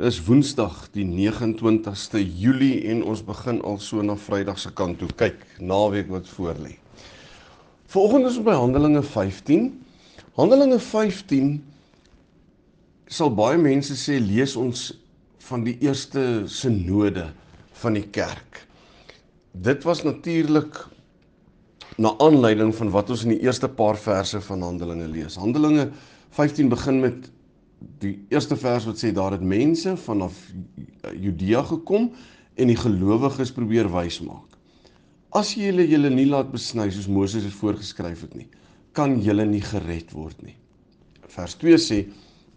Dis Woensdag die 29ste Julie en ons begin al so na Vrydag se kant toe kyk, naweek wat voorlê. Volgende is by Handelinge 15. Handelinge 15 sal baie mense sê lees ons van die eerste sinode van die kerk. Dit was natuurlik na aanleiding van wat ons in die eerste paar verse van Handelinge lees. Handelinge 15 begin met die eerste vers wat sê daar het mense vanaf Judea gekom en die gelowiges probeer wys maak. As julle julle nie laat besny soos Moses dit voorgeskryf het nie, kan julle nie gered word nie. Vers 2 sê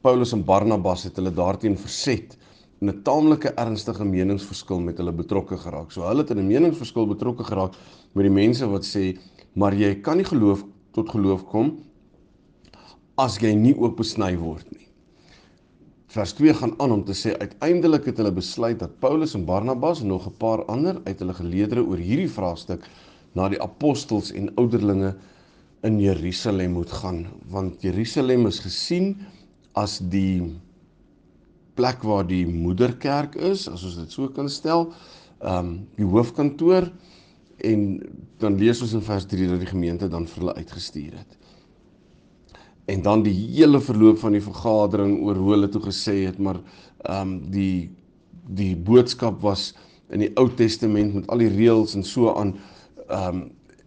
Paulus en Barnabas het hulle daarteen verset en 'n taamlike ernstige meningsverskil met hulle betrokke geraak. So hulle het in 'n meningsverskil betrokke geraak met die mense wat sê maar jy kan nie geloof tot geloof kom as jy nie ook besny word nie. Vers 2 gaan aan om te sê uiteindelik het hulle besluit dat Paulus en Barnabas en nog 'n paar ander uit hulle geleedere oor hierdie vraagstuk na die apostels en ouderlinge in Jerusalem moet gaan want Jerusalem is gesien as die plek waar die moederkerk is as ons dit so kan stel ehm um, die hoofkantoor en dan lees ons in vers 3 dat die gemeente dan vir hulle uitgestuur het en dan die hele verloop van die vergadering oor hoe hulle toe gesê het maar ehm um, die die boodskap was in die Ou Testament met al die reëls en so aan ehm um,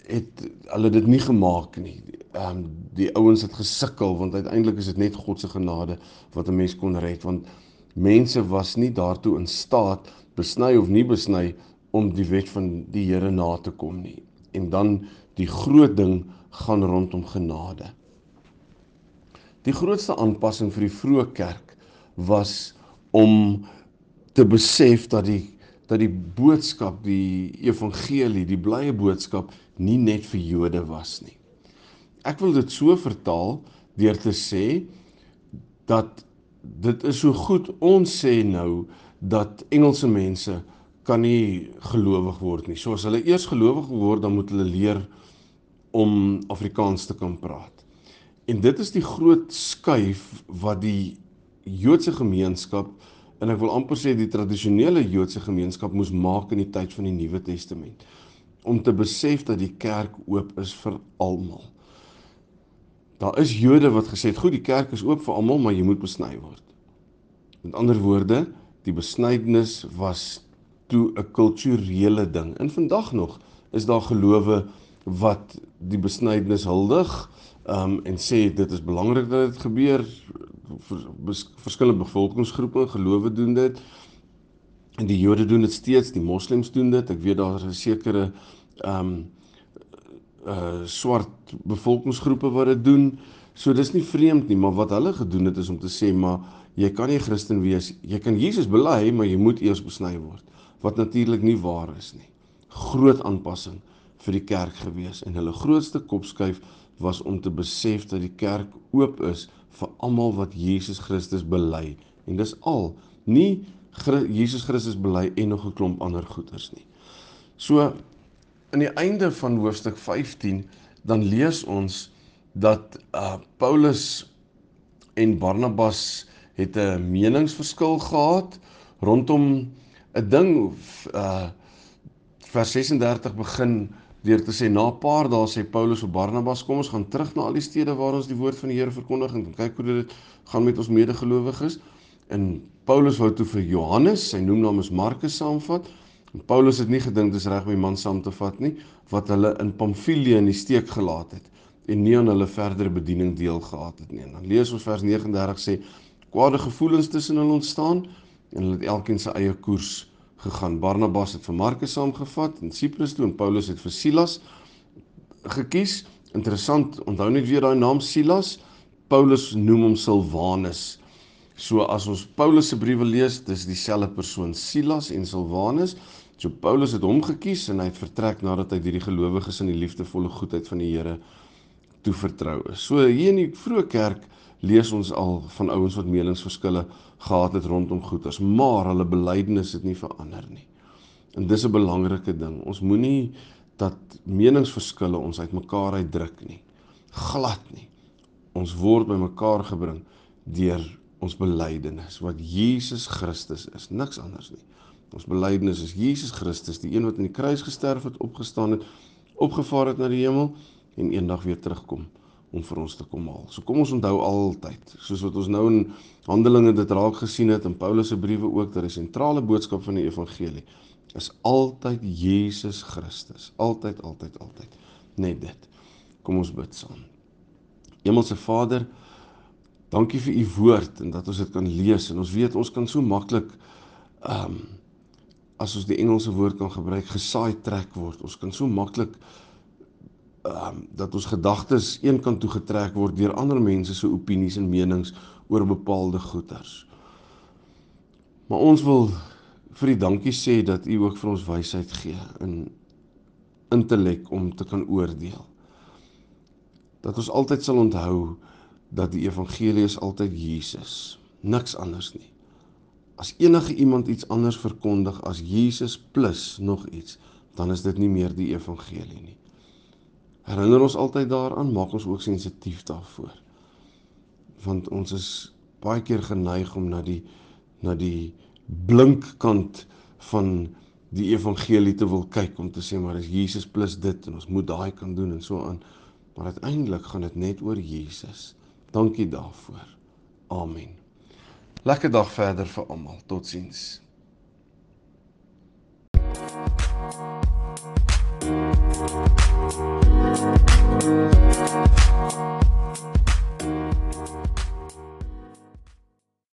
het hulle dit nie gemaak nie. Ehm um, die ouens het gesukkel want uiteindelik is dit net God se genade wat 'n mens kon red want mense was nie daartoe in staat besny of nie besny om die wet van die Here na te kom nie. En dan die groot ding gaan rondom genade. Die grootste aanpassing vir die vroeë kerk was om te besef dat die dat die boodskap, die evangelie, die blye boodskap nie net vir Jode was nie. Ek wil dit so vertaal deur te sê dat dit is so goed ons sê nou dat Engelse mense kan nie gelowig word nie. So as hulle eers gelowig word, dan moet hulle leer om Afrikaans te kan praat. En dit is die groot skuif wat die Joodse gemeenskap en ek wil amper sê die tradisionele Joodse gemeenskap moes maak in die tyd van die Nuwe Testament om te besef dat die kerk oop is vir almal. Daar is Jode wat gesê het, "Goed, die kerk is oop vir almal, maar jy moet besny word." Met ander woorde, die besnydenis was toe 'n kulturele ding. En vandag nog is daar gelowe wat die besnydenis huldig, um en sê dit is belangrik dat dit gebeur. Verskillende bevolkingsgroepe gelowe doen dit. En die Jode doen dit steeds die moslems doen dit. Ek weet daar is 'n sekere um uh swart bevolkingsgroepe wat dit doen. So dis nie vreemd nie maar wat hulle gedoen het is om te sê maar jy kan nie Christen wees. Jy kan Jesus bely maar jy moet eers besny word. Wat natuurlik nie waar is nie. Groot aanpassing vir die kerk gewees en hulle grootste kopskuif was om te besef dat die kerk oop is vir almal wat Jesus Christus bely. En dis al, nie Jesus Christus bely en nog 'n klomp ander goeters nie. So in die einde van hoofstuk 15 dan lees ons dat uh Paulus en Barnabas het 'n meningsverskil gehad rondom 'n ding uh vers 36 begin deur te sê na 'n paar dae sê Paulus vir Barnabas kom ons gaan terug na al die stede waar ons die woord van die Here verkondig en kyk hoe dit gaan met ons medegelowiges. En Paulus wou toe vir Johannes, sy noemnaam is Markus saamvat. En Paulus het nie gedink dis reg om die man saam te vat nie wat hulle in Pamfilië in die steek gelaat het en nie aan hulle verdere bediening deel gehad het nie. En dan lees ons vers 39 sê kwade gevoelens tussen hulle ontstaan en hulle het elkeen sy eie koers gegaan. Barnabas het vir Markus saamgevat in Siprus toe en Paulus het vir Silas gekies. Interessant, onthou net weer daai naam Silas. Paulus noem hom Silwanus. So as ons Paulus se briewe lees, dis dieselfde persoon Silas en Silwanus. So Paulus het hom gekies en hy het vertrek nadat hy hierdie gelowiges in die liefdevolle goedheid van die Here toevertrou is. So hier in die vroeë kerk lees ons al van ouens wat meningsverskille gehad het rondom goeders, maar hulle belydenis het nie verander nie. En dis 'n belangrike ding. Ons moenie dat meningsverskille ons uitmekaar uitdruk nie. Glad nie. Ons word bymekaar gebring deur ons belydenis wat Jesus Christus is, niks anders nie. Ons belydenis is Jesus Christus, die een wat aan die kruis gesterf het, opgestaan het, opgevaar het na die hemel en eendag weer terugkom om vir ons te kom haal. So kom ons onthou altyd, soos wat ons nou in Handelinge dit raak gesien het en Paulus se briewe ook, dat die sentrale boodskap van die evangelie is altyd Jesus Christus. Altyd, altyd, altyd. Net dit. Kom ons bid saam. Hemelse Vader, dankie vir u woord en dat ons dit kan lees en ons weet ons kan so maklik ehm um, as ons die Engelse woord kan gebruik, gesaai trek word. Ons kan so maklik ehm um, dat ons gedagtes een kant toe getrek word deur ander mense se opinies en menings oor bepaalde goeters. Maar ons wil vir u dankie sê dat u ook vir ons wysheid gee in intellek om te kan oordeel. Dat ons altyd sal onthou dat die evangelie is altyd Jesus, niks anders nie. As enige iemand iets anders verkondig as Jesus plus nog iets, dan is dit nie meer die evangelie nie. Herinner ons altyd daaraan, maak ons ook sensitief daarvoor. Want ons is baie keer geneig om na die na die blink kant van die evangelie te wil kyk om te sê maar is Jesus plus dit en ons moet daai kan doen en so aan. Maar uiteindelik gaan dit net oor Jesus. Dankie daarvoor. Amen. Lekker dag verder vir almal. Totsiens. Thank you.